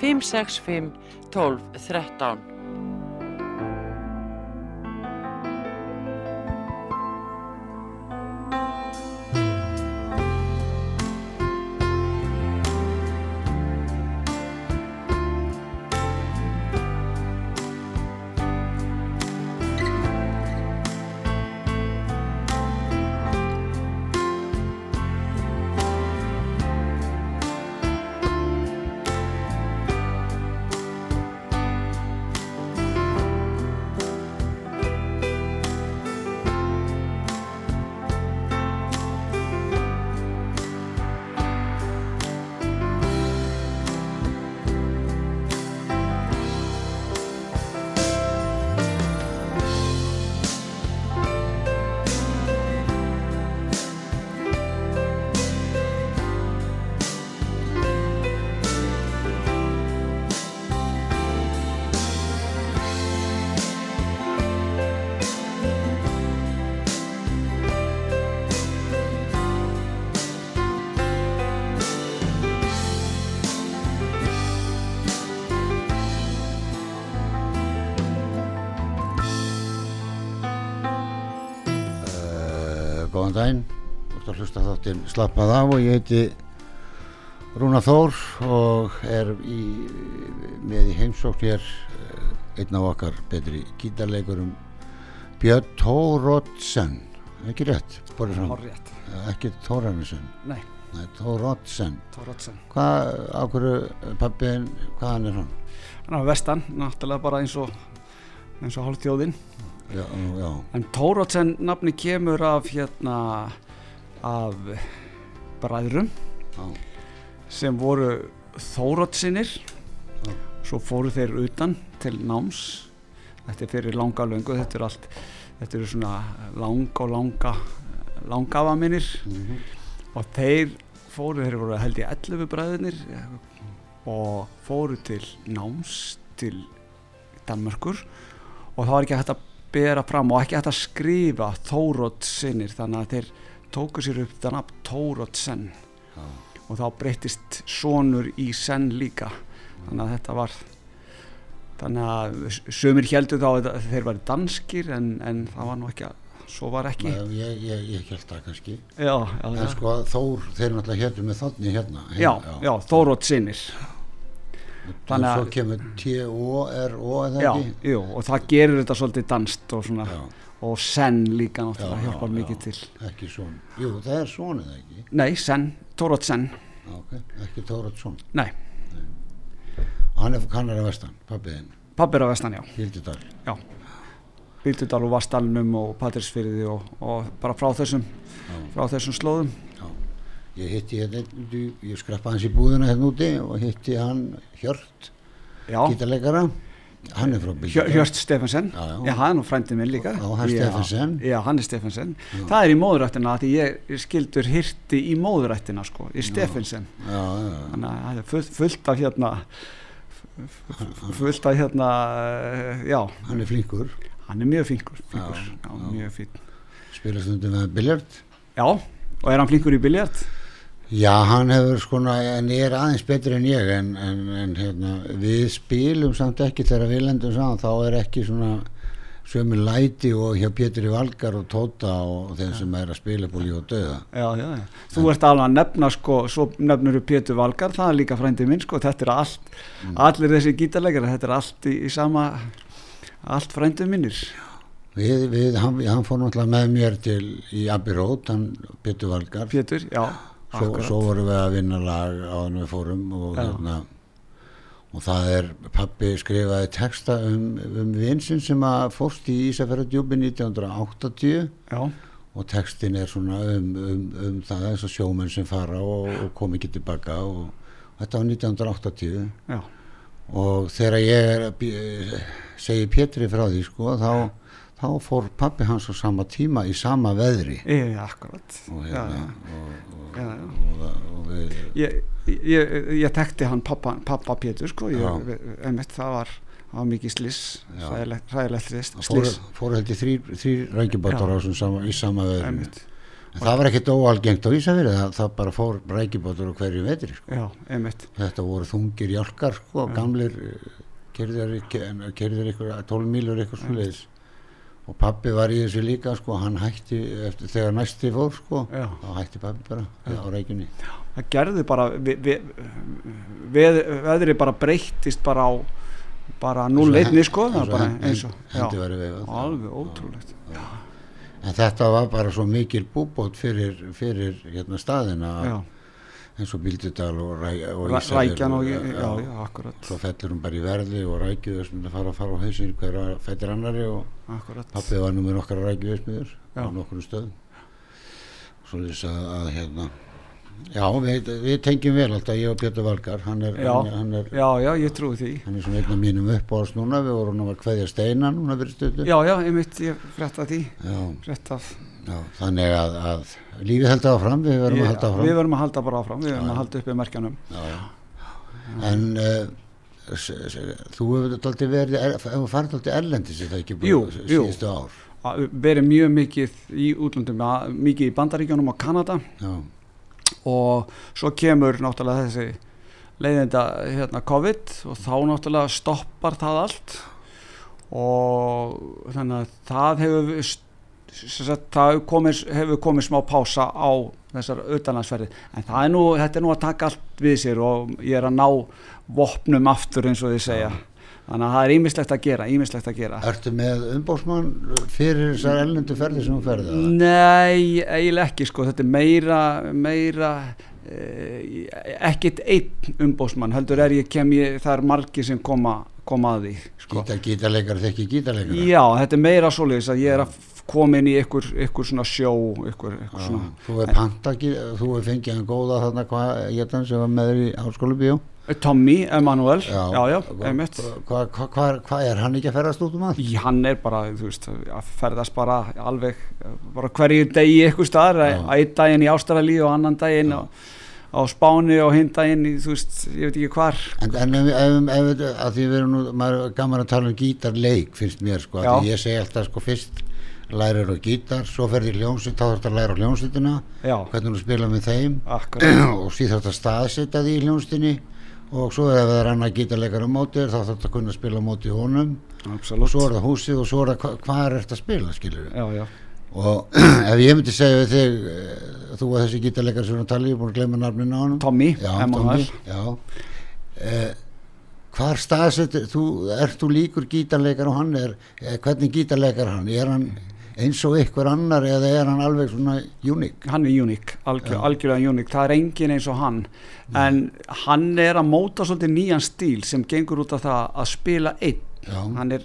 565 12 13 góðan daginn, þú ert að hlusta þáttinn Slappað á og ég heiti Rúna Þór og er í, með í heimsókn hér uh, einn af okkar betri gítarleikurum Björn Tórótsen, ekki rétt, Hárrétt. Uh, ekki Tóranesen, Nei, nei Tórótsen, Tórótsen. hvað, á hverju pappin, hvaðan er hann? Hann er á vestan, náttúrulega bara eins og, eins og hálf þjóðinn. Já, já, En Tórótsen nafni kemur af hérna, af bræðrum sem voru Þórótsinir. Svo fóru þeir utan til náms. Þetta er fyrir langa löngu, þetta er allt, þetta eru svona langa og langa, langafa minnir. mhm, og þeir fóru, þeir voru held ég 11 bræðinir og fóru til náms til Danmörkur og það var ekki hægt að bera fram og ekki hægt að skrifa Þórótsinir þannig að þeir tóku sér upp þannig að Tórótsen já, og þá breyttist sonur í senn líka þannig að þetta var þannig að sömur heldur þá að þeir var danskir en, en það var nú ekki að svo var ekki Nei, ég, ég, ég held það kannski. já, já, já. En sko Þór, þeir náttúrulega héttu með þannig hérna. já, já, Þórótsinir Þannig Þannig að svo kemur T-O-R-O eða Já, jú, og það gerir þetta svolítið danst og svona, Já, og senn líka náttúrulega Já, hjálpar já, mikið til. ekki svon. Jú, það er svon eða ekki? Nei, senn, Tórótt senn, Já, ok, ekki Tóratsson. nei, Hann er kannar af vestan, pappiðinn, pappir af vestan, já, Hildidal. já. Bíldudal og Vastalnum og Patrísfyrði og, og bara frá þessum, Já, frá þessum slóðum. já. Ég hitti hérna, ég skrappa hans í búðina hérna úti og hitti hann Hjört, gítarleikara. Hann er frá Hjör, Bíldudal. Hjörst Stefansen, Já, já. já, hann er nú frændið minn líka. Já, hann Já, Stephensen. Já, hann er Stefansen. Það er í móðurættina því ég skildur hirti í móðurættina sko, í Stefansen. Þannig að það er fullt, fullt af hérna, fullt af hérna, já, Hann er flinkur, Hann er mjög flinkur, flinkur. Mjög fín. spila stundum með biljard. Já, og er hann flinkur í biljart? Já, hann hefur skona, en er aðeins betri en ég en, en, en hérna, við spilum samt ekki þegar við lendum saman þá er ekki svona sömu læti og hjá Pétri Valgar og Tóta og þeim sem er að spila búli og döða. Já, já, já. Þú ert alveg að nefna sko, svo nefnur þú Pétur Valgar, það er líka frændið minn sko, þetta er allt, Mm. allir þessi gítarleikar, þetta er allt í, í sama, allt frændið minnir. Við, við, hann, hann fór náttúrulega með mér til í Road, hann Pétur Valgar. Pétur, já, Svo, svo vorum við að vinna lag á hann við fórum og Já. hérna og það er, pappi skrifaði texta um, um vinsinn sem að fórst í Ísafjörðardjúbi 1980 Já, og textin er svona um, um, um það þess að sjómenn sem fara og, og kom ekki tilbaka og þetta var 1980 já, og þegar ég er, segi Pétri frá því sko þá, þá fór pappi hans á sama tíma í sama veðri. Ég, akkurat. Og hérna já. og, og, Já, og, og, og við Ég, ég, ég tekti hann pappa, pappa Pétur sko, einmitt það var, var mikið sliss hræðilegt sliss, það fóru, sliss fóru held ég þrýr, þrýr rækjubátar sama, í sama veðri. Einmitt, en það var ekkert óalgengt á Ísafiri það, það bara fór rækjubátar á hverju vetri sko. þetta voru þungir jálkar sko, gamlir kerðir ykkur 12 mílur eitthvað svoleiðis og pappi var í þessu líka sko, hann hætti eftir, þegar næsti fór sko, já. þá hætti pappi bara á rækjunni það gerði bara veðri bara breyttist bara á bara núl einni sko eins og já, veifað alveg ótrúlegt. En þetta var bara svo mikil búbót fyrir, fyrir hérna staðina. Já, eins og Bíldudal og, ræ, og rækjan og og- já, já, akkurat. Svo fellur hún bara í verði og rækjuðu að fara að fara á hausinn hver fættir annari og akkurat. pappi var nú með nokkar rækjuðismiður Já. á nokkru stöðum. Svo þess að, að hérna já, við, við tengjum vel alltaf ég og Pétur Valgar hann er, Já. hann hann er, já, já, ég trúi því. hann er svona einn af mínum uppáhalds núna við vorum að kveðja steina núna fyrir stöðu já, já, einmitt, ég frétta því. Já, frétta af já, þannig að, að lífið heldur áfram, við verðum að halda áfram. við verðum að halda bara áfram við verðum að halda uppi merkjanum. Já, já. en uh, þú hefur verið er- farið dálítið erlendis er það ekki jú. síðustu ár? Að verið mjög mikið í útlöndum mikið í bandaríkjónum og Kanada. Já, og svo kemur náttúrulega þessi leiðinda hérna COVID og þá náttúrulega stoppar það allt. Og þannig að það hefur það komið, hefur komið smá pása á þessar utanlandsferði en það er nú, þetta er nú að taka allt við sér og ég er að ná vopnum aftur eins og þið segja. Þannig að það er ímislegt að gera, ímislegt að gera. Ertu með umbósmann fyrir þessar ellendu ferði sem þú ferði? Nei, eiginlega ekki sko, þetta er meira, meira eh, ekkit einn umbósmann, heldur er ég kem ég, það er margir sem koma, koma að því sko. Gítar, gítarleikar þekki gítarleikar Já, þetta er meira svoleiðis að ég er að koma inn í ykkur, ykkur svona sjó, ykkur, ykkur svona Þú er panta, þú er fengið hann góða þarna hvað, ég þann sem var með þér í háskólu bíó Tommy Emanuel, já, já, einmitt Hvað hva, hva, hva er hann ekki að ferðast út um að? Í, hann er bara, veist, að ferðast bara alveg, bara hverju degi ykkur staðar, Já. einn daginn í Ástralí og annan daginn á, á Spáni og hinn daginn í, þú veist, ég veit ekki hvar. En, en ef, ef, ef, að því við erum nú, maður er gaman að tala um gítarleik finnst mér sko, að því ég segi alltaf sko fyrst lærir á gítar, svo ferði í hljómsveit þá þarf þetta að læra á hljómsveitina hvernig þú spila með þeim. Og síðan þarf þetta að staðsetja því í hljómsveitinni. Og svo ef það er annað gítarleikar á móti þér, þá þarf þetta að kunna spila á móti honum. Og Absolutt. Svo er það húsið og svo er það hva, hvað er þetta að spila skilur já, og ef ég myndi segja við þig eh, þú og þessi gítarleikar sem við í, ég er búin að glemma nafninu á honum. Tommy já. Eh, hvar staðsettir þú, ert þú líkur gítarleikar og hann er, eh, hvernig gítarleikar hann? Er hann eins og ykkur annar eða er hann alveg svona unik Hann er uník, algjör, Já. algjörlega uník Það er engin eins og hann. En hann er að móta svolítið nýjan stíl sem gengur út af það að spila einn. Hann er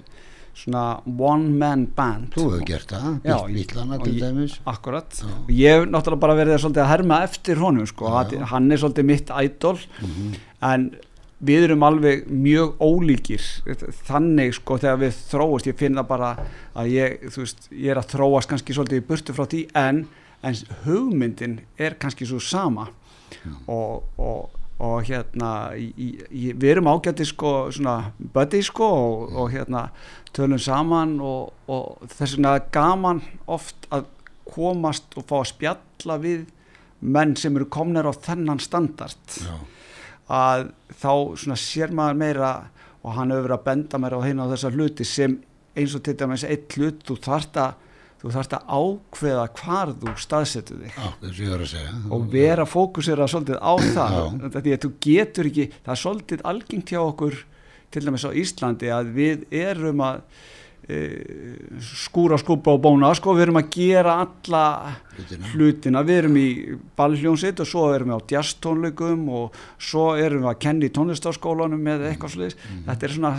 svona one man band. Þú hefur gert það Já, Bítlana og til dæmis. Akkurat, Já. og ég hef náttúrulega bara verið svolítið að herma eftir honum sko, Já, já. hann er svolítið mitt idol. Mhm. en við erum alveg mjög ólíkir. Þannig sko þegar við þróast ég finna bara að ég, veist, ég er að þróast kannski svolítið í burtu frá því en, en hugmyndin er kannski svo sama. Og, og, og hérna í, í, við erum ágætti sko svona buddy sko og, og hérna tölum saman og, og þess vegna er gaman oft að komast og fá að spjalla við menn sem eru komnir á þennan standard. Já, að þá svona sér maður meira og hann hefur verið að benda mér á hérna á þessa hluti sem eins og til dæmis eitt hlut þú þarft að þú þarft að ákveða hvar þú staðsetur þig. Já, og vera fókusera svolítið á það. Því að þú getur ekki það er svolítið algengt hjá okkur til dæmis á Íslandi að við erum að e, skúra, skúpa og bóna sko, við erum að gera alla Hlutina. hlutina, við erum í ballhljónsitt og svo erum við á jazztónleikum og svo erum við að kenna í tónlistarskólanum eða eitthvað sliðis þetta er svona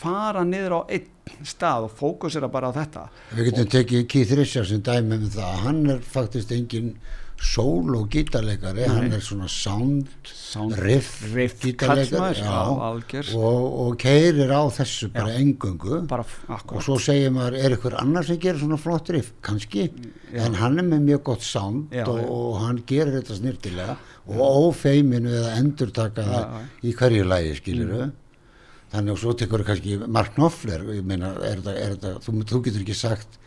fara niður á einn stað og fókusera bara á þetta. Við getum tekið Keith Richards sem dæmi um það, hann er faktist engin sól og gítarleikari. Hann er svona sound, Sound- riff, riff gítarleikari já, já, og, og keirir á þessu bara engöngu bara f- akkurat. Og svo segir maður, er ykkur annar sem gerir svona flott riff, kannski. En hann er með mjög gott sound Já, og, já. og hann gerir þetta snirtilega og ófeiminu eða endurtaka það já. í hverju lagi skilur þannig og svo tekur kannski Mark Knopfler meina, er þetta, er þetta, þú, þú getur ekki sagt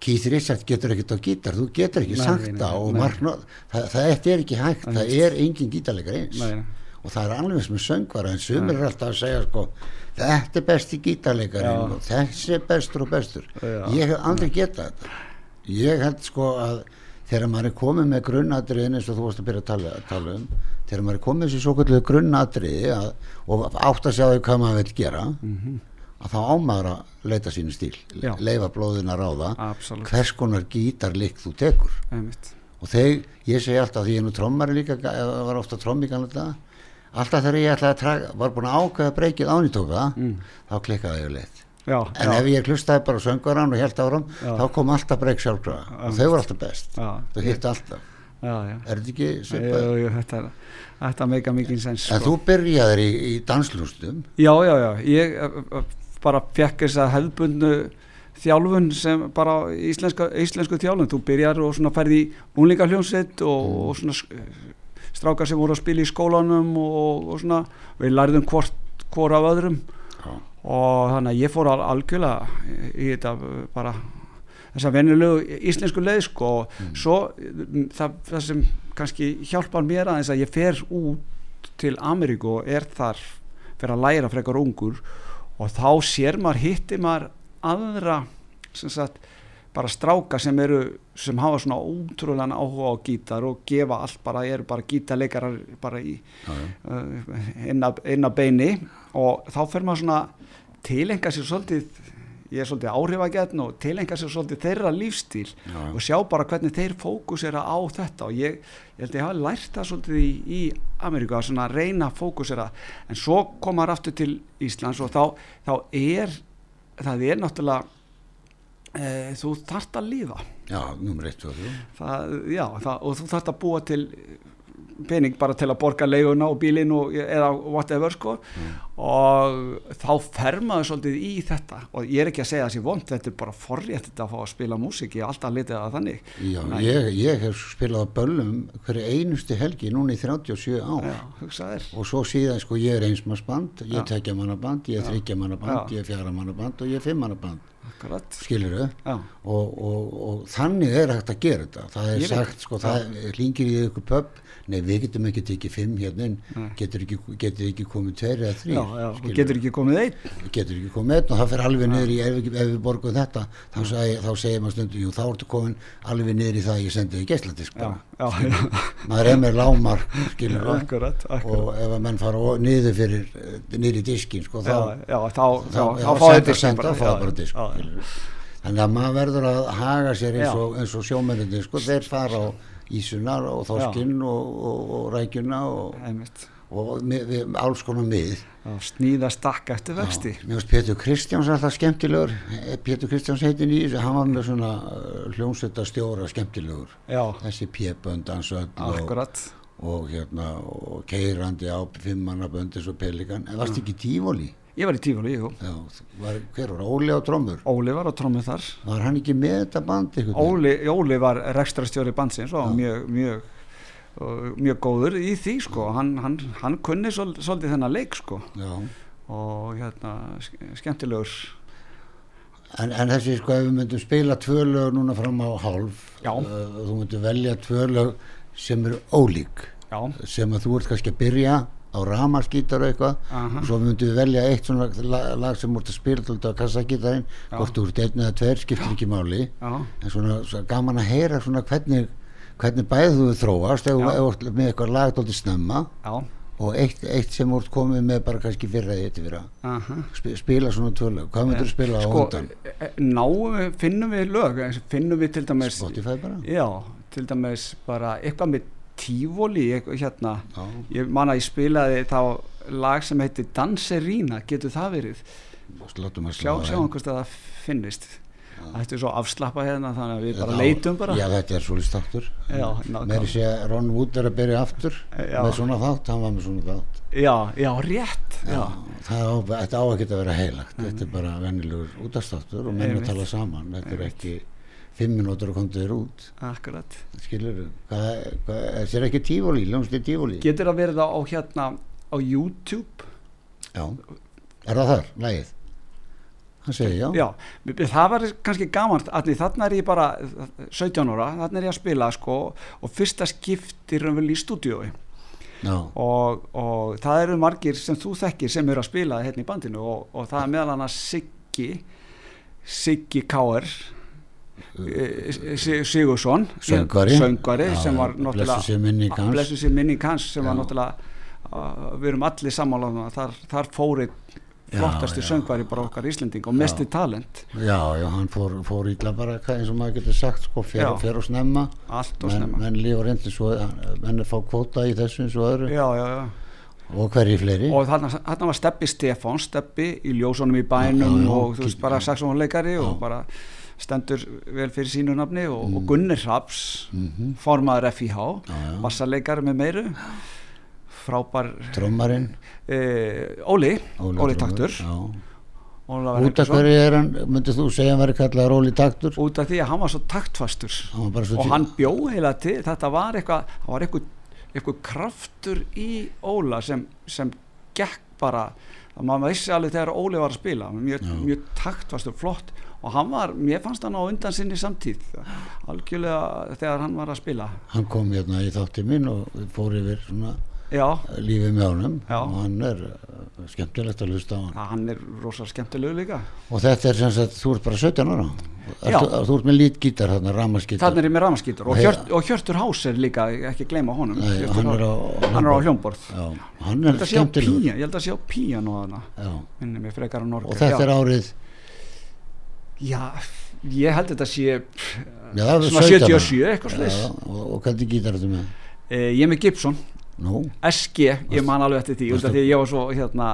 Keith Richards getur ekkert á gítar þú getur ekki Nei, sagt nei, það og nei. Mark Knopfler, það, það þetta er ekki hægt það er engin gítarleikar eins. Og það er alveg sem söngvara en sumir er alltaf að segja sko þetta er besti gítarleikarinn þessi er bestur og bestur. Já. ég hef aldrei getað þetta. Ég held sko að þegar maður er komið með grunnatriðin eins og þú varst að byrja að tala, tala um þegar maður er komið með þessi svo kvöldu grunnatriði að, og átt að sjá því hvað maður vil gera að þá ámaður að leita sínu stíl. Já. leifa blóðin að ráða Absolutt. hvers konar gítarleik þú tekur Einmitt. og þegar, ég segi alltaf því ég er nú trommari líka, eða var ofta tromm í gamla daga alltaf þegar ég traga, var búin að ákveða breykið ánitóka Mm. þá klikkaði ég leitt já, en já, ef ég hlustaði bara á söngvaran og held áram þá kom alltaf breyk sjálfkrafa. Og þau voru alltaf best. Þau hitt alltaf, er þetta ekki svipað? þetta, þetta meika mikið sens en sko. þú byrjaðir í, í danslústum Já, já, já, ég uh, uh, bara fekk þessa hefðbundnu þjálfun sem bara íslenska, íslensku þjálfun, þú byrjar og svona færði í unlingahljómsveit og, Mm. og svona strákar sem voru að spila í skólanum og, og svona, við lærðum hvort, hvort af öðrum. Já. Og þannig að ég fór al algjörlega í, þetta bara þessa venjulegu íslensku leið sko og Mm. svo mm, það, það sem kannski hjálpar mér aðeins að ég fer út til Ameríku og er þar fyrir að læra frekar ungur og þá sér maður, hittir maður aðra sem sagt bara stráka sem eru sem hafa svona ótrúlega áhuga á gítar og gefa allt bara, eru bara gítarleikarar bara í uh, inn, að, beini. Og þá fer maður svona tilenga sér svolítið ég er svolítið áhrifagjarn og tilenga sér svolítið þeirra lífstíl Já, já. og sjá bara hvernig þeir fókusera á þetta. Og ég, ég held að ég hafa lært það svolítið í, í Ameríku að svona reyna fókusera. En svo komar aftur til Íslands og þá, þá er það er náttúrulega e, þú þart að lífa já, nummer 1 og 3 það, já, það, og þú þarft að búa til pening bara til að borga leiguna og bílinn og, eða whatever sko. Og þá fer maður svolítið í þetta. Og ég er ekki að segja sé vond þetta er bara forrétt þetta að fá að spila músík. Ég er alltaf að litið að þannig. Já, Nei. ég, ég hef spilað á böllum hverju einustu helgi núna í 37 ár. Já, og svo síðan sko ég er einsmarsband ég er tekja mannaband, ég er Já. þryggja mannaband Já. ég er fjara mannaband og ég er fimm mannaband akkurat skilur þau og, og, og þannig er hægt að gera þetta. Það er Ég sagt sko, það hlingir í ykkur pub nei við getum ekki tekið fimm hérna getur ekki, getur ekki komið tveir eða þrý já, já, getur ekki komið einn. Getur ekki komið einn og það fer alveg niður í ef, ef við borgum þetta þá, segi, þá segir maður stundum, jú þá ertu komin alveg niður í það að ég sendi þig geisladisk já, bara. já, já, maður er með lámark skilur þau akkurat, akkurat. Og ef að menn fara niður fyrir niður í diskin sko já, þá, já, þá, þá, þá, þá, þá senda, senda, fá já, bara disk já, já. þannig að maður verður að haga sér eins Já. og, sjómennindi sko, þeir fara á ísunar og þorskinn og, og, og rækjuna og, og við, við, alls konar mið. Já, sníða stakka eftir vexti. mér finnst Pétur Kristjáns alltaf skemmtilegur. Eh, Pétur Kristjáns heitin í þessu hann var með svona hljómsveita stjóra skemmtilegur. Já, þessi og, akkurat. og hérna og keirandi á fimmannaböndi svo pelikan. En varst ekki tífóli ég var í tífóli, jú. Já, var, hver var Óli á trommur? Óli var á trómið þar. Var hann ekki með þetta band? Óli, Óli var rekstrastjóri bandsins og mjög, mjög og mjög góður í því sko. Hann, hann, hann kunni svol, svolítið þennan leik sko. Já, og hérna ske- skemmtilegur. En, en þessi sko ef við myndum spila tvö lög núna fram á hálf Já. uh, þú myndum velja tvö lög sem eru ólík já, sem að þú ert kannski að byrja á ramaskítar og eitthvað Aha. og svo myndum við velja eitt svona lag, lag sem úr að spila til á kassagítarinn Já. hvort þú ert einn eða tveir, skiptir ekki máli já, en svona, svona gaman að heyra svona hvernig, hvernig bæði þú þróast ef þú ert með eitthvað lag dóldi snemma já og eitt, eitt sem úr komið með bara kannski fyrra eða eitt fyrra aha. Sp spila svona tvö lög, hvað myndur þú spila á sko, undan? e- náum við, finnum við lög finnum við til dæmis Spotify bara? já, til dæmis bara eitthvað með tífóli hérna, ég man að ég spilaði þá lag sem heitir Danserína, getur það verið? Sjá, sjáum hvort að það finnist. Þetta er svo afslappa hérna þannig að við bara Já, leitum bara. Já, þetta er svolítið státtur. Meiri sé að Ron Wood er að byrja aftur Já. með svona þátt, hann var með svona þátt. Já, já, rétt Já, það á, á að geta að vera heilagt þetta er bara vennilegur útastáttur og menn að Einmitt. tala saman þetta er ekki fimm minútur og komdu þér út. Akkurat. Skilur hvað, þetta er ekki tífóli, ljómsli tífóli Getur það verið á hérna á YouTube? Já, er það þar, lægið hann segir já, Já, það var kannski gaman að þarna er ég bara 17 ára, þarna er ég að spila sko, og fyrsta skiptir raunvel í stúdíói. Já, og, og það eru margir sem þú þekkir sem eru að spila hérna í bandinu og, og það er meðal annars Siggi Siggi Káer Sigursson Söngvari. söngvari Já, sem var náttúrulega sé minning hans. blessuð sé minning hans sem var Já. náttúrulega uh, við erum allir sammála um að þar, þar fóri já. söngvari bara okkar Íslending og mesti talent já, já, hann fór, fór ítla bara hvað eins og maður getur sagt sko, Já. fer og snemma allt og snemma menn lífa reyndi svo menn er fá kvóta í þessu eins og öðru já, já, já. og hverji fleiri og þarna, var Steppi Stefán Steppi í ljósunum í bænum Já, já, og þú veist bara saxónleikari og bara stendur vel fyrir sínu nafni og, og Gunnar Raps Mhm. formaður FIH bassarleikari með meiru frábær trommarinn e, Óli, Óli, Óli Taktur. já. Ólafur út af Helgason, hverju er hann, myndið þú segja hann væri kallað Róli Taktur? Út af því að hann var svo taktfastur. Hann var svo og hann bjó heila til þetta var eitthvað eitthvað, eitthvað kraftur í Óla sem, sem gekk bara að maður vissi alveg þegar Óli var að spila. Mjög, mjög taktfastur, flott og hann var, mér fannst hann á undan sinni samtíð. Algjörlega þegar hann var að spila. Hann kom hérna í þátti minn og fór yfir svona já, lífið með honum. Já. og hann er uh, skemmtilegt að hlusta á hann. Hann er rosa skemmtilegu líka. Og þetta er sem sagt, þú ert bara 17 ára. Ertu, þú ert með lítgítar þarna, ramaskítar þannig er ég með ramaskítur og, Hjört, og Hjörtur Hás er líka, ekki gleyma honum. Nei, hann er á hann er á hljómborð. hann er pía, ég held að sé á þarna. Norge og þetta er árið Já, ég held þetta sé já, svona 17 ára. 77 eitthvað Já, og, og hvernig gítar þetta með? Eh, Ég er með Gibson, nú, SG ég man alveg eftir því, því ég var svo hérna,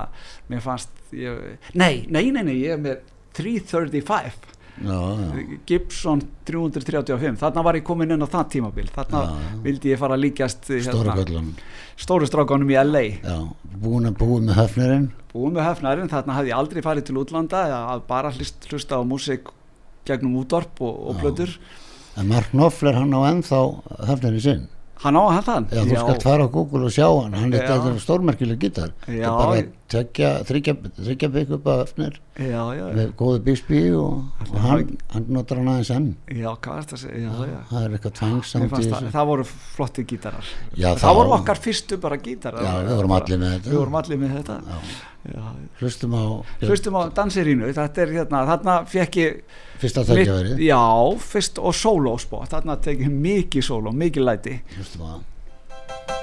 mér fannst ég, nei, nei, nei, nei, ég er með 335 já, já, Gibson 335 þarna var ég komin inn á það tímabil. Þarna Já, vildi ég fara að líkjast eh, hérna, stóru strákanum í LA já, búin að búið með höfnirinn búið með hefnarinn, þarna hafði ég aldrei farið til útlanda að bara hlust, hlusta á músík gegnum útdorp og, og Já. plötur. En Mark Knopfler hann á ennþá höfnirinn sinn? Hann á hann. Þann Já, þú skalt fara á Google og sjá hann, hann er er stórmerkileg gítar. Já, þryggja, þryggja bygg upp að öfnir já, já, með góðu Bixby og, og hann hann, notar hann aðeins enn. Já, hvað er þetta að segja? Það er eitthvað tvangsamt það, það voru flotti gítarar. Það, þá- voru okkar fyrstu bara gítarar. Já, við vorum allir með þetta. Vorum allir með þetta. Hlustum á hlustum á dansirínu þetta er hérna, þarna fekk ég fyrsta tækjaverið já, fyrst og sóló spó þarna tekið mikið sóló, mikið læti. Hlustum á. það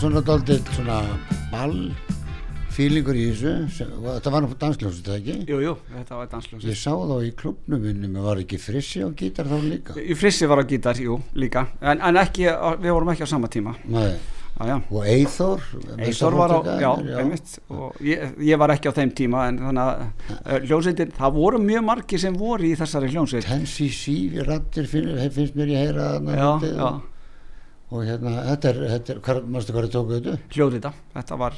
svona daldið svona ball fílingur í þessu þetta var náttúrulega dansljósið þetta ekki? Jú, jú, þetta var dansljósið ég sá þá í klubnum minni mér var ekki frissi á gítar þá líka? Í frissi var á gítar, jú, líka. En, en ekki, við vorum ekki á sama tíma. Nei. Já og Eithor Eithor var á, já, einmitt. Og ég, ég var ekki á þeim tíma en þannig að uh, hljómsveitin, það voru mjög margir sem voru í þessari hljómsveit. Tensi sífi rattir finn, finnst mér ég heyra Já, já, og, hérna, þetta er, þetta er hvað, mástu hvað er tókuð þetta? hljóðrita þetta var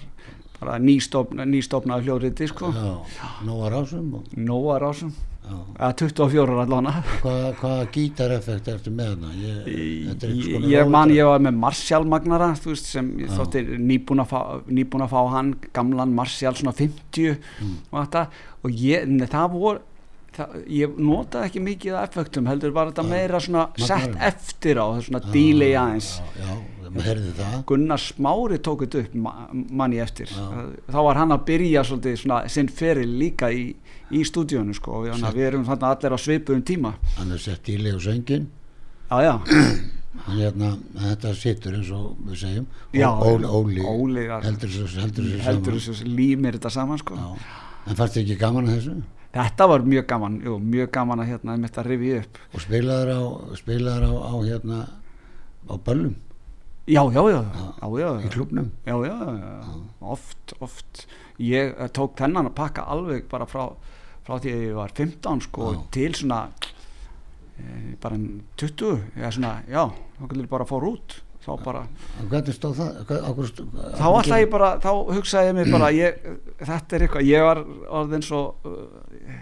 bara nýstofna, nýstofnað hljóðriti sko, Já, Nóa Rásum og, Nóa Rásum já. eða 24 allana Hvað, hvaða gítareffekt ertu með hana? Ég, Ég, konar ég man ég var með Marshall Magnara þú veist sem ég þótti nýbúin að fá, fá hann gamlan Marshall svona 50 Mm. og þetta og ég, það voru það, ég notaði ekki mikið af effektum heldur bara þetta meira svona sett eftir á svona delay aðeins. Já, já, Gunnar Smári tók þetta upp ma- mann ég eftir. Þá var hann að byrja svolítið svona sinn feril líka í, í stúdíónu sko og við erum þarna allir á svipuðum tíma. Hann er sett leg og söngin já já, hérna, þetta situr eins og við segjum. Já, Óli, Óli, Óli heldur þessu límir þetta saman sko. Já. en fannst þið ekki gaman að þessu Þetta var mjög gaman, jú, mjög gaman að hérna mitt að rifja upp. og spilaður á spilaður á, á hérna á böllum? Já, já, já, já, já, í klubnum já, já, já, já, oft, oft. Ég eh, tók þennan að pakka alveg bara frá, frá því að ég var 15 sko til svona e, bara en 20, eða svona, já, þá getur bara að fór út, þá bara, þá alltaf ég bara, þá hugsaði ég mig bara, ég, þetta er eitthvað, ég var orðin svo uh,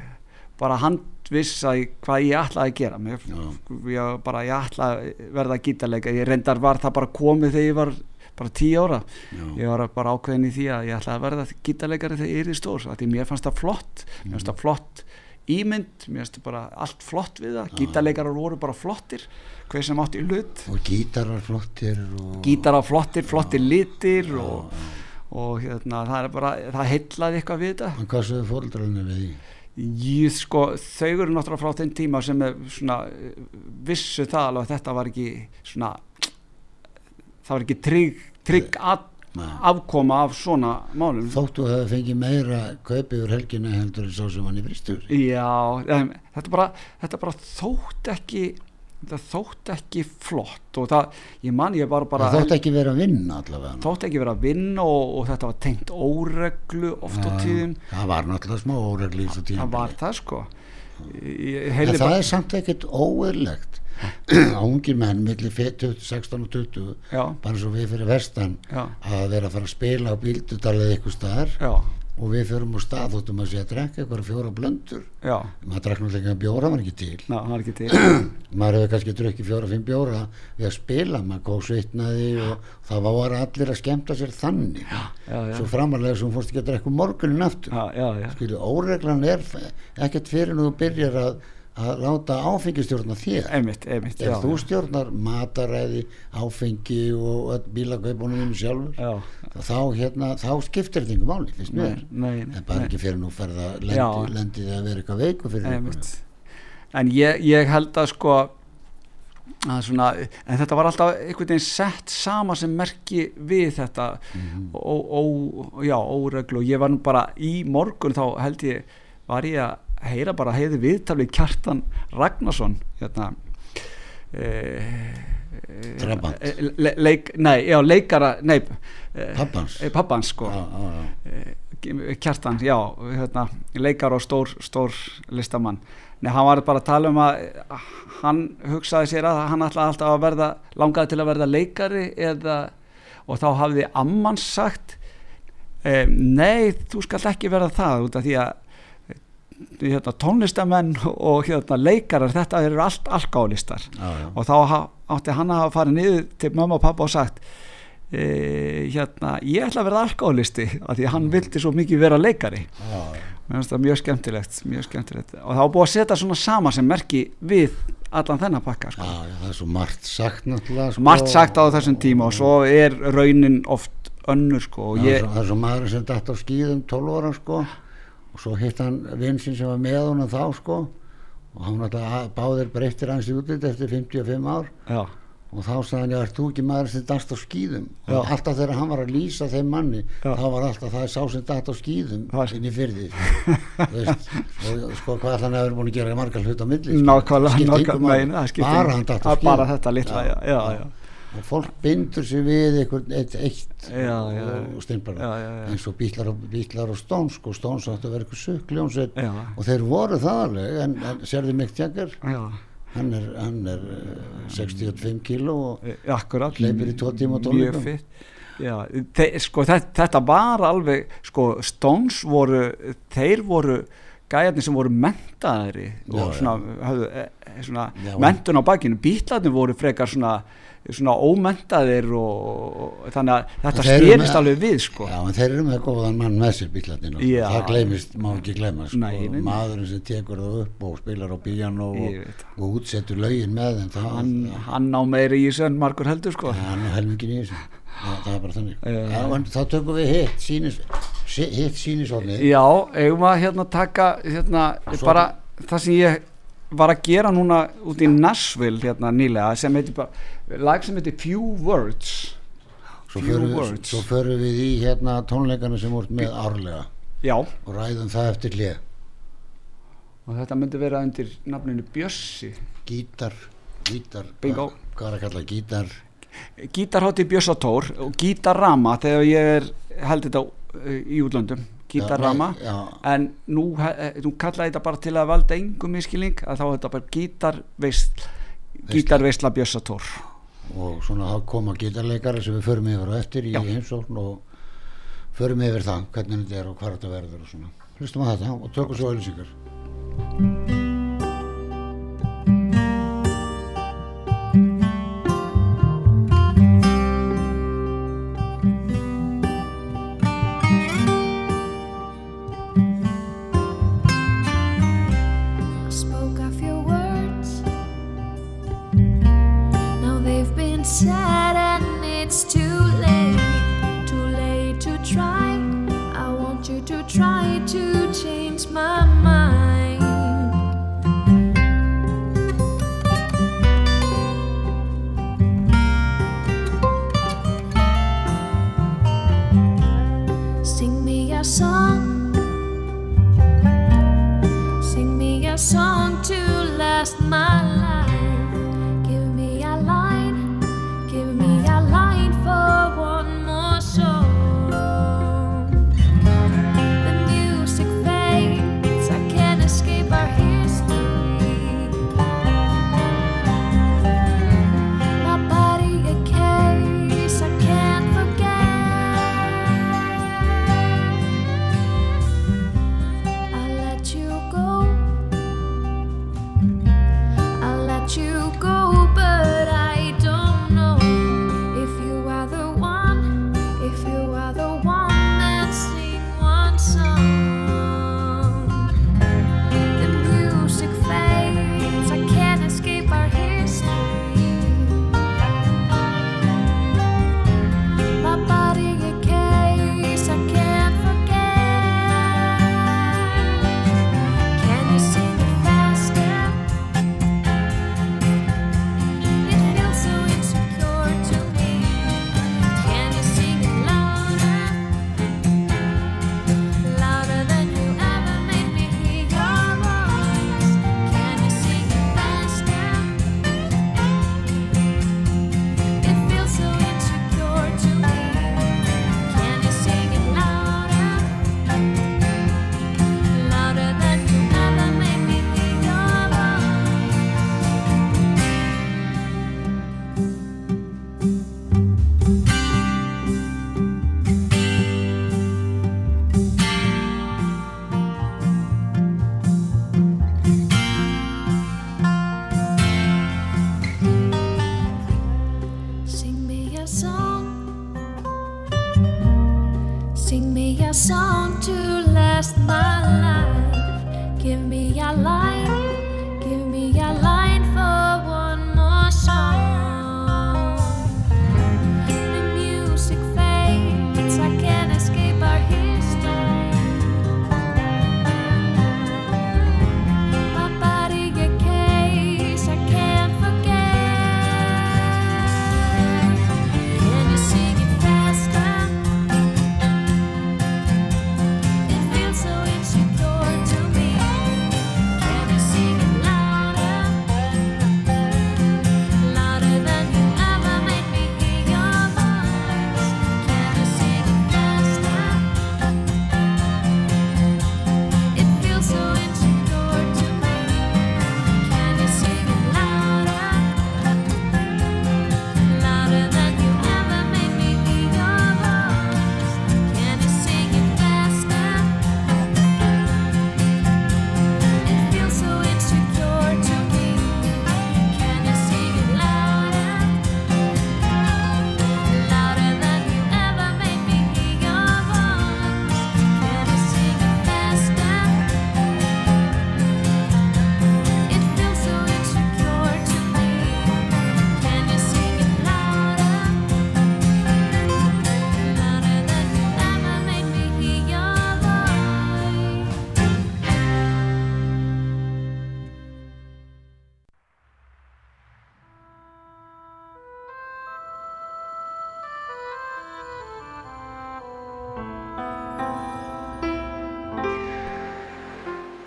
bara handviss að hvað ég ætlaði að gera. Mér, ég bara, ég ætlaði að verða gítarleika, ég reyndar var það bara komið þegar ég var bara tíu ára. Já. ég var bara ákveðin í því að ég ætlaði að verða gítarleikari þegar ég er í stór því mér fannst það flott, mér fannst það flott ímynd, mér fannst það bara allt flott við það, gítarleikarar voru bara flottir hver sem átti í hlut. Og gítarar flottir og gítarar flottir, flottir litir og, og hérna, það er bara það heillaði eitthvað við þetta. En hvað sögðu fóldrarinn við því? ég sko, þau eru náttúrulega frá þeim tíma sem er svona vissu það alveg að þetta var ekki svona það var ekki trygg, trygg Nei. afkoma af svona málum. Þóttu að það fengi meira kaupi úr helgina heldur en sá sem hann í fristur Já, þetta bara, þetta bara þótt ekki þetta þótt ekki flott og það, ég man ég bara bara það þótt ekki vera að vinna allavega. Þótt ekki vera að vinna og, og þetta var tengt óreglu oft á Já, tíðum. það var náttúrulega smá þessu tíma það var það sko. Ég það bara er samt ekkert óeirlegt að ungir menn millir 20, 16 og 20 já, bara svo við fyrir vestan já, að vera að fara að spila á bíldudalið eitthvað staðar. Já, og við förum á stað þóttum að sé að drekka eitthvað fjóra blöndur. Já. Maður drakk náttúrulega ekki bjóra, var ekki til. Ná, er ekki til. Maður hefur kannski drukkið fjóra, fimm bjóra við að spila, maður góð svitnaði og það var allir að skemmta sér þannig. Já, já, svo framarlega sem þú fórst ekki að drekka um morgunin aftur. Já, já, já. skilu, óreglan er ekkert fyrir en þú byrjar að, að láta áfengistjórna þér einmitt, einmitt já, ef þú já. stjórnar mataræði áfengi og bílakaupunum sjálfur já, þá, hérna, þá skiptir þetta yngur máli finnst mér en bara nei. ekki fyrir nú ferða lendi, lendi þið að vera eitthvað veiku fyrir Einmitt. en ég, ég held að sko að svona, en þetta var alltaf einhvern veginn sett sama sem merki við þetta Mhm. ó, ó, já, óreglu og ég var nú bara í morgun þá held ég var ég að heyra bara heiði viðtalið Kjartan Ragnarsson hérna e, Trabant. le, leik, nei, já, leikara nei, eh, Pabbans. eh, pabbans sko Já, já. Eh, Kjartan, já, hérna, leikar og stór, stór listamann Nei, hann var bara að tala um að hann hugsaði sér að hann ætlaði alltaf að verða, langaði til að verða leikari eða, og þá hafði amman sagt e, nei, þú skalt ekki verða það út af því að hérna, tónlistamenn og hérna, leikarar, þetta eru allt alkálistar og þá átti hann að hafa farið niður til mamma og pappa og sagt e, hérna, ég ætla að verða alkoholisti af því hann vildi svo mikið vera leikari. Mér finnst það mjög skemmtilegt mjög skemmtilegt. Og var búið að setja svona sama sem merki við allan þennan pakka sko. Já, já, það er svo margt sagt náttúrulega sko. margt sagt á þessum tíma og svo er raunin oft önnur sko, Já, ég, það er svo maður sem dætt á skýðum 12 ára sko og svo hitt hann vinsinn sem var með honum þá sko. Og hann alltaf báðir breyttir hans í útlit eftir 55 ár. Já, og þá sagði hann, já, ert þú ekki maður sem dast á skýðum Já. og alltaf þegar hann var að lýsa þeim manni Já. þá var alltaf það er sá sem dast á skýðum inn í fyrði og sko hvað ætla hann hefur búin að gera margar hlut á milli sko. nákvæmlega, nákvæmlega bara hann dast á skýðum bara þetta litla, já, já, og fólk bindur sig við einhvern eitt, eitt Já, já, og já. eins og bítlar og, og stóns sko, stóns áttu að vera eitthvað sukkljónsveit. Já. og þeir voru það alveg en, en sérðu Mick Jagger? Hann er, hann er eh, 65 kíló og e, akkurat. Hleypur í tvo tíma á mjög tónleikum. fitt já, þe sko, þetta, þetta var alveg sko, Stones voru þeir voru gæjarnir sem voru mentaðari og Já, svona, höfðu, e, e, svona Já, mentun á bakinu, bítlarnir voru frekar svona, svona ómentaðir og, og þannig að þetta styrist alveg við sko. Já, en þeir eru með góðan mann með sér bílarnir Já. það gleymist, má ekki gleyma sko. Nei, maðurinn sem tekur það upp og spilar á bíjano Ég og, og útsettur lögin með þeim það, hann, hann á meiri í en margur heldur sko. Hann er helmingin í þessu. Það, það er bara þannig. Já. Já, en þá tökum við hitt sínis, sí- hitt sínisofni Já, eigum að hérna taka hérna Svo- bara það sem ég var að gera núna út í Nashville hérna nýlega sem heitir bara lag sem heitir Few Words. Svo Few förum, förum við í hérna tónleikana sem voru með árlega. Já, og ræðum það eftir hlið og þetta myndi vera undir nafninu Bjössi. Gítar, gítar Bingo. hvað, er að kalla gítar? Gítarhátti Bjössatór og Gítarrama þegar ég er held þetta í útlöndum Gítarrama. Já, nei, en nú, he- nú kalla ég þetta bara til að valda engum miskilning að þá er þetta bara gítarveist gítarveistla Bjössatór og svona þá koma gítarleikari sem við förum yfir á eftir í heimsókn og förum yfir það hvernig þetta er og hvað þetta verður og svona. Hlustum að þetta og tökum svo auðlýsingar spoke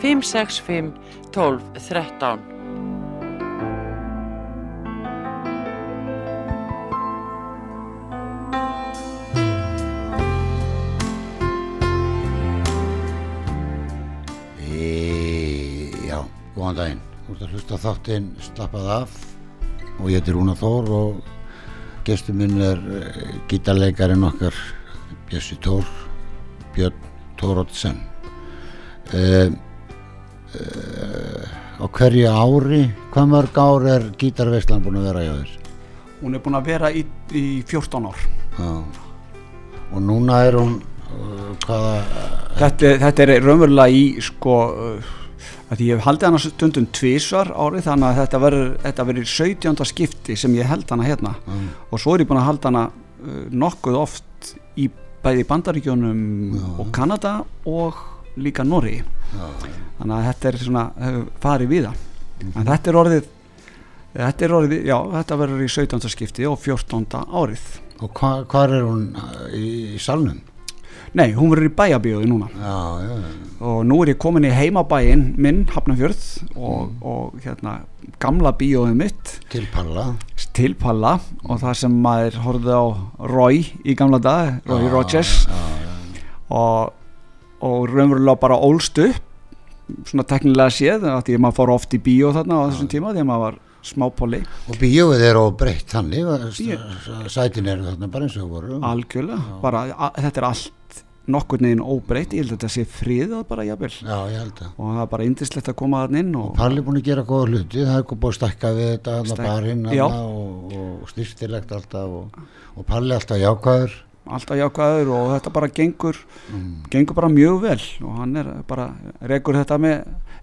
565 12 13 E, já, góðan daginn. Þú ert að hlusta þáttinn Slappað af og ég heiti Rúna Þór og gestur minn er eh, gítarleikarin okkar Bjössi Tór, Björn Tórótsen. Uh, uh, á hverju ári, hvað mörg ár er gítarveislan búin að vera hjá þér? Hún er búin að vera í, í 14 ár. Já. Og núna er hún, uh, hvaða, Þetta, þetta er raunverulega í sko að ég hef haldið hana stundum tvísvar árið þannig að þetta verður, þetta verður 17. skipti sem ég held hana hérna Mm. og svo er ég búin að halda hana nokkuð oft í bæði Bandaríkjónum og Kanada og líka Norri þannig að þetta er svona farið við það en þetta er orðið þetta er orðið, já, þetta verður í 17. skipti og 14. árið og hva, hvar er hún uh, í, salnum? nei, hún verður í bæjabíóði núna Já, já, já. og nú er ég komin í heimabæinn minn, Hafnarfjörð og, og hérna gamla bíóið mitt til Palla. til Palla og það sem maður horfði á Roy í gamla dag, Roy Já, Rogers já, já. og, og raunverulega bara ólst upp svona teknilega séð því að maður fór oft í bíó þarna á þessum tíma því að maður var smápóli Og bíóið er óbreytt þannig, Bíó- s- sætin eru þarna bara eins og voru. algjörlega, bara þetta er allt nokkur neginn óbreytt, ég held að þetta sé friðað bara jafnvel. Og það er bara indislegt að koma þann inn og Palli er búin að gera góða hluti, það er búin að stakka við þetta Stækka- barinn og, og styrtilegt alltaf og, og Palli alltaf jákvæður. Alltaf jákvæður og þetta bara gengur Mm. gengur bara mjög vel og hann er bara rekur þetta með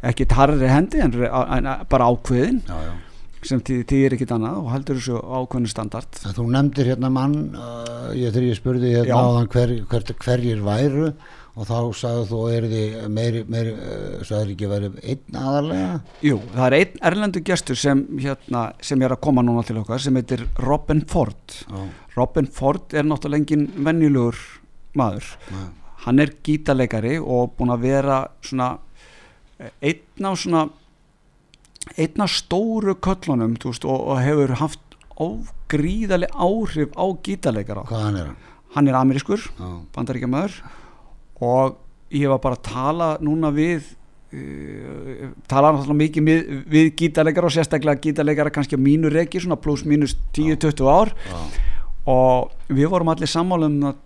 ekki tarri hendi en, en bara ákveðin Já, já. sem þýðir ekkit annað og heldur þessu ákveðinu standard En þú nefndir hérna mann, uh, ég þegar ég spurði hérna Já. áðan hver, hver, hverjir væru og þá sagði þú er þið meiri, meiri uh, sagði ekki verið einn aðarlega? Jú, það er einn erlendu gestur sem, hérna, sem er að koma núna til okkar sem heitir Robin Ford Já, Robin Ford er náttúrulega engin venjulegur maður. Já, hann er gítarleikari og búin að vera svona eh, einn á svona einn af stóru köllunum þú veist, og, og hefur haft ógríðaleg áhrif á gítarleikara. Hvaðan er? Hann? hann er amerískur, Já, bandaríkjamaður og ég var bara að tala núna við uh, tala náttúrulega mikið við, við gítarleikara og sérstaklega gítarleikara kannski á mínu reki, svona pluss mínus 10-20 ár. Já, og við vorum allir sammála um að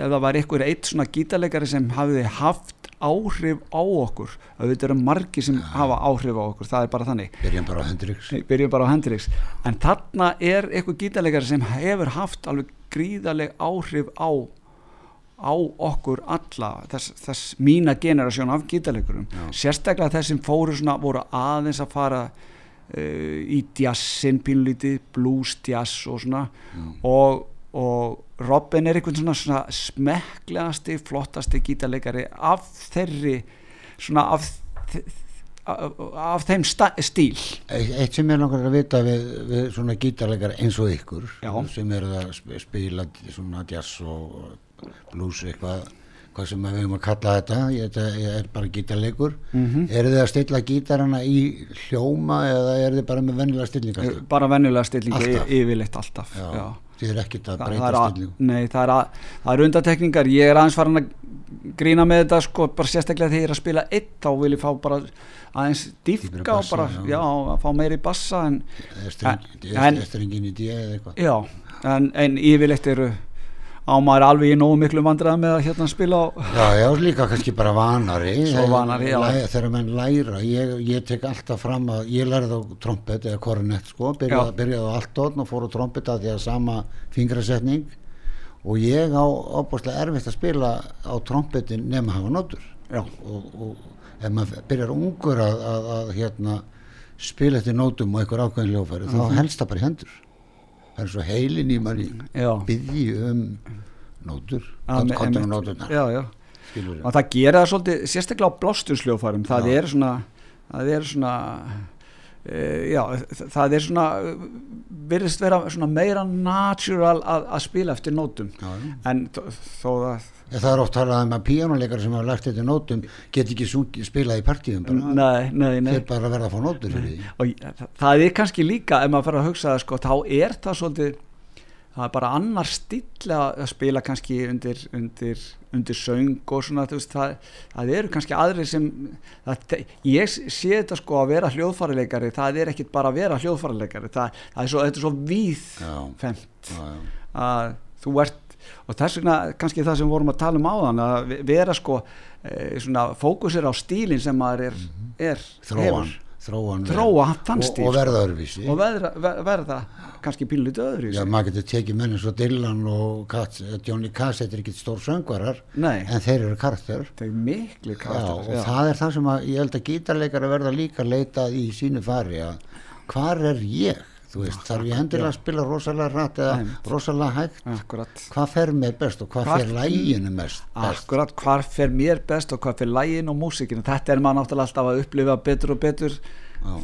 ef það var einhver eitt svona gítarleikari sem hafiði haft áhrif á okkur að þetta eru margir sem hafa áhrif á okkur það er bara þannig byrjum bara á Hendrix. Bara á Hendrix en þarna er einhver gítarleikari sem hefur haft alveg gríðaleg áhrif á á okkur alla þess, þess mína generasjón af gítarleikurum Já. sérstaklega þess sem fóru svona voru aðeins að fara í jazzin pínlítið, blues jazz og svona. Og, og Robin er einhvern svona, svona smekklegasti, flottasti gítarleikari af þeirri svona af, af, af þeim stíl. Eitt sem ég langar að vita við, við svona gítarleikar eins og ykkur Já. sem eru að sp- spila svona jazz og blues eitthvað hvað sem við höfum að kalla þetta ég, ég er bara gítarleikur Mhm. eru þið að stilla gítarana í hljóma eða eru þið bara með vennilega stillingar bara venjulega stillingu Alltaf? y- yfirleitt alltaf já, já. þið eru ekkert að það, breyta er stillingu nei, það, er að, það er undatekningar ég er aðeins farin að grína með þetta sko, bara sérstaklega þegar ég er að spila eitt þá vil ég fá bara aðeins dýfka og bassa, bara, já. já, fá meiri bassa en, En- en, en yfirleitt eru á maður alveg í nógu miklu vandræða með að hérna spila á Já, já, líka kannski bara vanari. Svo vanari, já. Læ, Þegar menn læra, ég, ég tek alltaf fram að ég lærði á trompet eða kornett sko, byrjaði, byrjaði á allt og fór á trompet að því að sama fingrasetning. Og ég á opaslega erfitt að spila á trompetin nema að hafa notur. Já, og, og ef maður byrjar ungur að, að, að hérna spila eftir nótum og einhver ákveðin hljófæri Mhm. þá helst það bara í hendur það er svo heilin í manni. Já. byggji um nótur kontur og nóturnar. Já, já. og það gera það svolítið sérstaklega á blástursljófarum. Það Já. er svona það er svona e, já, það er svona virðist vera svona meira natural að, að spila eftir nótum. En þó, að það er oft talað um að píjónuleikar sem hafa lært þetta nótum get ekki spilað í partíum bara. nei, nei, nei. Þeir bara verða að fá nótur fyrir því. Og það- er kannski líka ef maður fer að hugsa það sko, þá er það svolítið það er bara annar stíl að spila kannski undir, undir, undir söng og svona þú veist, það, það eru kannski aðrir sem það, ég sé þetta sko að vera hljóðfærileikari það er ekkit bara að vera hljóðfærileikari það, það er svo, þetta er svo víðfemt að þú ert og þess vegna kannski það sem vorum að tala um áðan að ve- vera sko e, svona fókusir á stílinn sem maður er, er þróan, þróan Þróa þann og, stíl, og verða öðruvísi. Og verða, ver- verða kannski pínlítið öðru í Já, maður getur tekið menn eins og Dylan og Katz, Johnny Cass, þetta er ekki stór söngvarar Nei, en þeir eru karakter. Það er miklu já, karakter og það er það sem að, ég held að gítarleikar verða líka leitað í sínu fari að hvar er ég þú veist, þarf ég endilega að spila rosalega rætt eða Einmitt. rosalega hægt? Akkurat, hvað fer mér best og hvað Hvar- fer læginu mest best? Akkurat, hvar fer mér best og hvað fer lægin og músikinu þetta er maður náttúrulega alltaf að upplifa betur og betur. Já,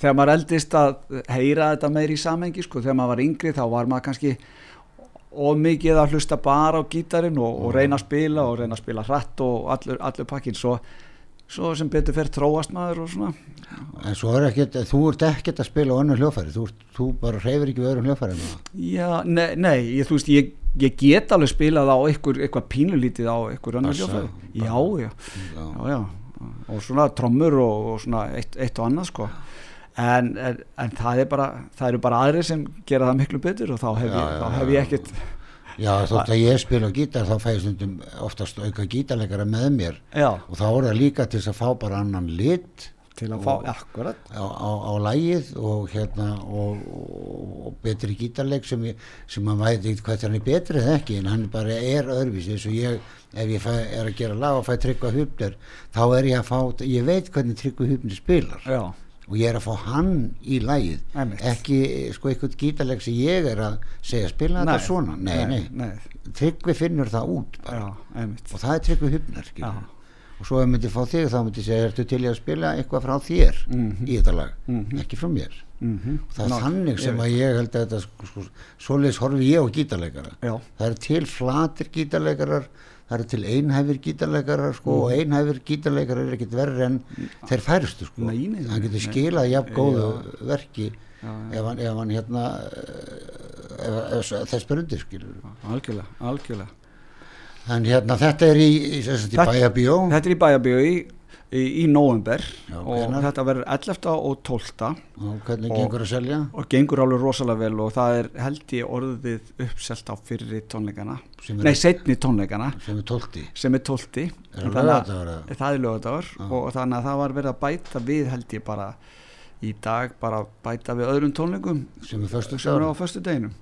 þegar maður eldist að heyra þetta meir í samengi sko, þegar maður var yngri þá var maður kannski of mikið að hlusta bara á gítarinn og, og reyna að spila og reyna að spila hratt og allur, allur pakkin svo, svo sem betur fer tróast maður og svona. En svo er ekkert, þú ert ekkert að spila á önnur hljófæri, þú, ert- þú bara hreyfir ekki við öðrum hljófæri Já, nei, nei ég, þú veist, ég, ég get alveg spilað á einhver, eitthvað pínulítið á einhver annar hljófæri já, já, já, já, og svona trommur og, og svona eitt, eitt og annað sko. En, en, en það er bara það eru bara aðrir sem gera það miklu betur og þá hef Já, ég, já, þá hef ég ekkert já þótt að ég spila gítar þá fæ ég stundum oftast auka gítarleikara með mér. Já, og þá er það líka til að fá bara annan lit. Til að fá, akkurat. Á, á, á lægið og hérna og, og, betri gítarleik sem, ég, sem maður veit eitthvað hvað hann er betri eða ekki en hann bara er öðruvísi. Eins og ég ef ég fæ, er að gera lag og fæ tryggva hupnir þá er ég að fá, ég veit hvernig tryggva hupnir spilar. Já, og ég er að fá hann í lægið ekki sko eitthvað gítarleik sem ég er að segja spila Nei, þetta svona. Nei, nei, nei, tryggvi finnur það út bara. Já, og það er tryggvi hupnir Já. og svo ef ég myndi fá þig þá myndi ég segja ertu til að spila eitthvað frá þér Mhm. í þetta lag, Mhm. ekki frá mér. Mm það er þannig sem að ég held að þetta sko, sko, svoleiðis horfi ég á gítarleikara. Það eru til flatir gítarleikarar það eru til einhæfir gítarleikarar sko, og einhæfir gítarleikarar er ekkit verri en þeir færustu sko. Hann getur skilað jafn góðu verki Já, ef hann, ef hann hérna eh, ef, ef, þess ber undir skilur algjörlega, algjörlega. En hérna þetta er í, í, í, í Þetta- er í bæjabíu í, í, í november Já, og hvenær? þetta verður 11. og 12. og hvernig Og- gengur að selja og gengur alveg rosalega vel og það er held ég orðið uppselt á fyrri tónleikana er, nei, setni tónleikana sem er tólti sem er 12. er það lögadagur það er lögadagur og þannig að það var verið að bæta við held ég bara í dag bara bæta við öðrum tónleikum sem er sem eru á föstu deginum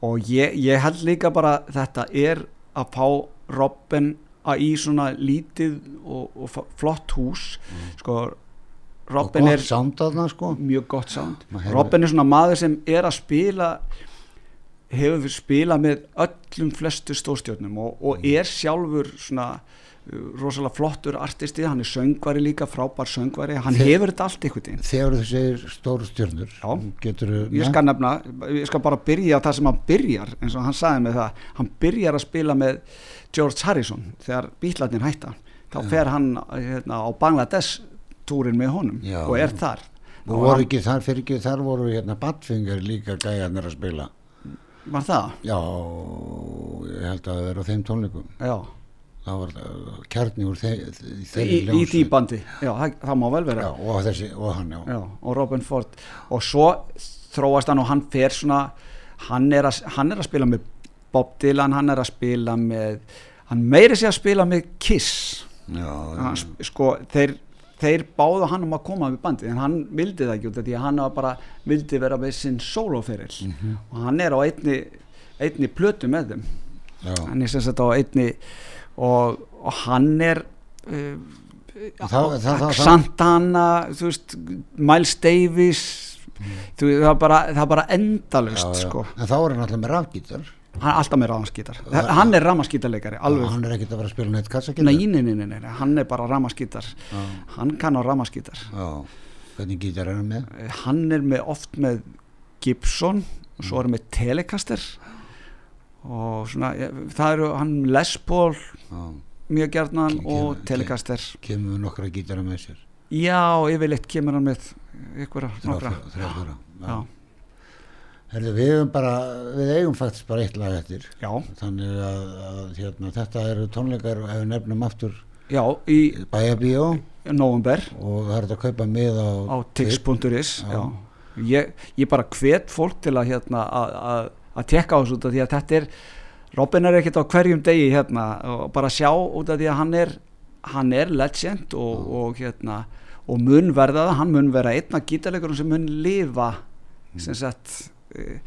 og ég, ég held líka bara þetta er að fá að í svona lítið og, og flott hús sko og Robin gott er sánd þarna sko. mjög gott sound. Hefur- Robin er svona maður sem er að spila hefur spilað með öllum flestu stórstjórnum og, og Mm. er sjálfur svona rosalega flottur artisti, hann er söngvari líka frábær söngvari, hann Þe- hefur þetta allt einhvern veginn. Þegar þú segir stóru stjörnur Já. getur ég skal nefna, ég skal bara byrja það sem hann byrjar, eins og hann sagði með það. Hann byrjar að spila með George Harrison þegar bítlarnir hætta. Þá fer hann hérna, á Bangladesh túrin með honum Já. og er þar. Og voru ekki þar fyrir ekki þar voru hérna Badfinger líka gæjarnir að spila. Var það? já, ég held að það vera á þeim tónleikum. Já, það var uh, kjarni úr þeir, í, þeirri í hljómsveit. því bandi. Já, það, það má vel vera. Já, og þessi, og hann já, Já, og Robin Ford. Og svo þróast hann og hann fer svona hann er að, hann er að spila með Bob Dylan, hann er að spila með hann meiri sig að spila með Kiss. Já, hann, sko, þeir, þeir báðu hann um að koma við bandið en hann vildi það ekki út af því að hann var bara vildi vera með sinn sólóferill Mhm. og hann er á einni einni plötu með þeim. Já, hann er sem sagt á einni og, og hann er uh, þá- Santana þú Miles Davis þú, veist, það, er bara, það bara endalust sko. En þá er hann alltaf með rafgítar. Hann er alltaf með rámaskítar hann er rámaskítarleikari alveg. Hann er ekkert að fara að spila neitt kassagítar? Nei, nei, nei, hann er bara ramaskítar hann kann á ramaskítar hvernig gítar er hann með? hann er með oft með Gibson og svo er hann með Telecaster og svona það eru hann Les Paul Já, mjög Ke- og Telecaster. Kemur nokkra gítara með sér. Já, yfirleitt kemur hann með ykkur nokkra. Þrjá, fjóra já, Herðu, við eigum bara, við eigum faktisk bara eitt lag eftir. Já, Þannig að, að hérna, þetta eru tónleikar ef við nefnum aftur já, í bæjabíó november og það er hægt að kaupa mið á, á tix.is. Ég, ég bara hvet fólk til að hérna að- að tekka á þessu út af því að þetta er Robin er ekkert á hverjum degi hérna og bara sjá út af því að hann er hann er legend og, og hérna og mun verða það, hann mun vera einna gítarleikurum sem mun lifa sem sagt uh,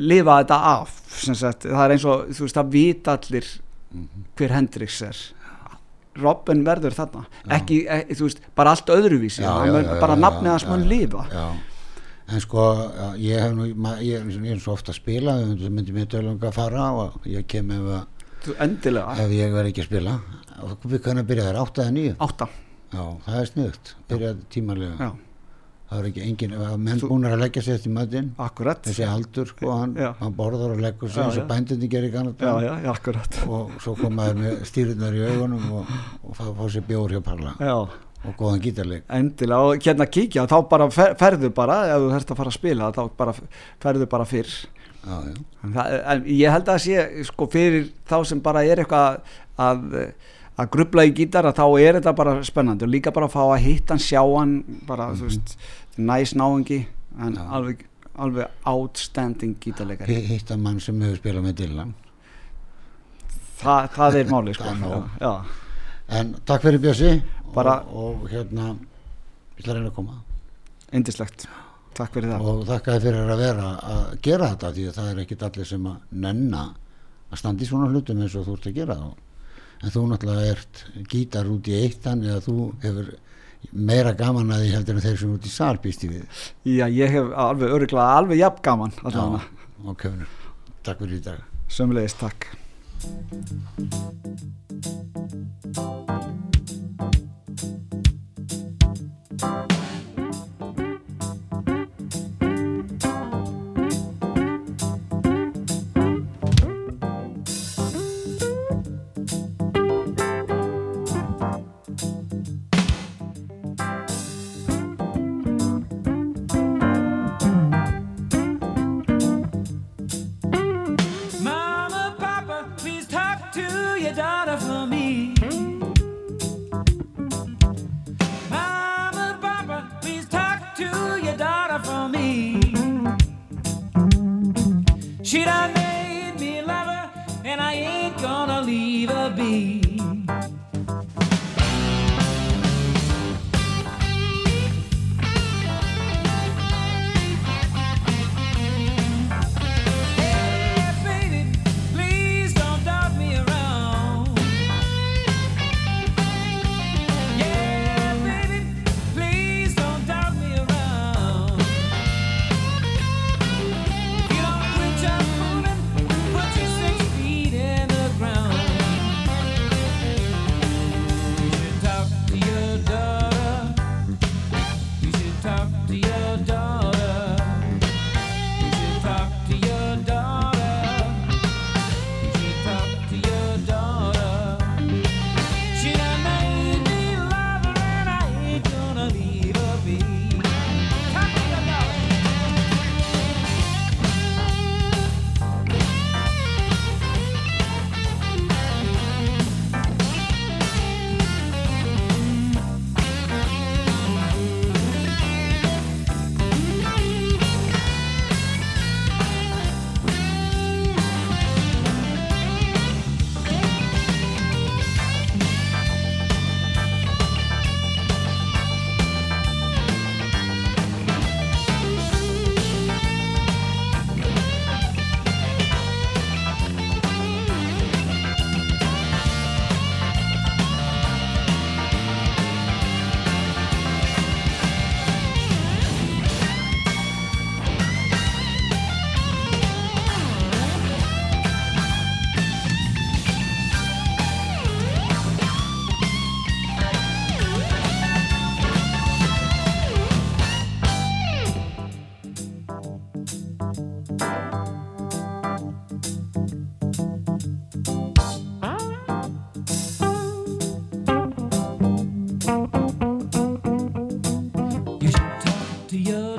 lifa þetta af sem sagt, það er eins og þú veist það vita allir hver Hendrix er. Robin verður þarna. Ekki, ekki, þú veist, bara allt öðruvísi. Já, já, mun, já, bara nafnið hans mun lifa. Já, en sko ég hef nú, ég, ég er svo ofta að spila það myndi mér dölunga að fara og ég kem ef, Þú ef ég verð ekki að spila. Og við kannan byrja þær, átta eða nýju átta. Já, það er sniðugt, byrja tímalega. Já, það er ekki engin, menn búnar að leggja sér eftir matinn. Akkurat. Þessi aldur, sko, hann, hann borðar og leggur Já, eins og bændinni gerir kannan og svo koma þær með stýrurnar í augunum og, og fá sér bjór hjá Parla. Já, og góðan gítarleik. Endilega og hérna kíkja þá bara fer, ferðu bara, ef þú þarfst að fara að spila þá bara ferðu bara fyrr. Já, já. en, það, en ég held að sé sko fyrir þá sem bara er eitthvað að, að grubla í gítara þá er þetta bara spennandi og líka bara að fá að hitta hann, sjá hann bara, þú veist, næs náungi en Já. alveg, alveg outstanding gítarleikari. Hi- hitta mann sem hefur spilað með Dylan. Þa, það er máli sko. En takk fyrir Bjössi Bara- og, og hérna ég ætla að reyna að koma. Indislegt takk fyrir það. Og þakka þér fyrir að vera að gera þetta því að það er ekkit allir sem að nenna að standa í svona hlutum eins og þú ert að gera. En þú náttúrulega ert gítar út í eitt þannig að þú hefur meira gaman að því heldur en þeir sem út í sal býst í við. Já, ég hef alveg öruglega alveg jafn gaman allavega, ok, takk fyrir í dag. Sömulegist takk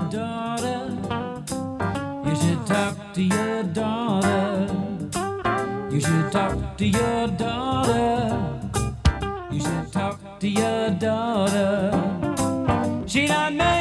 daughter. You should talk to your daughter. You should talk to your daughter. You should talk to your daughter. She done made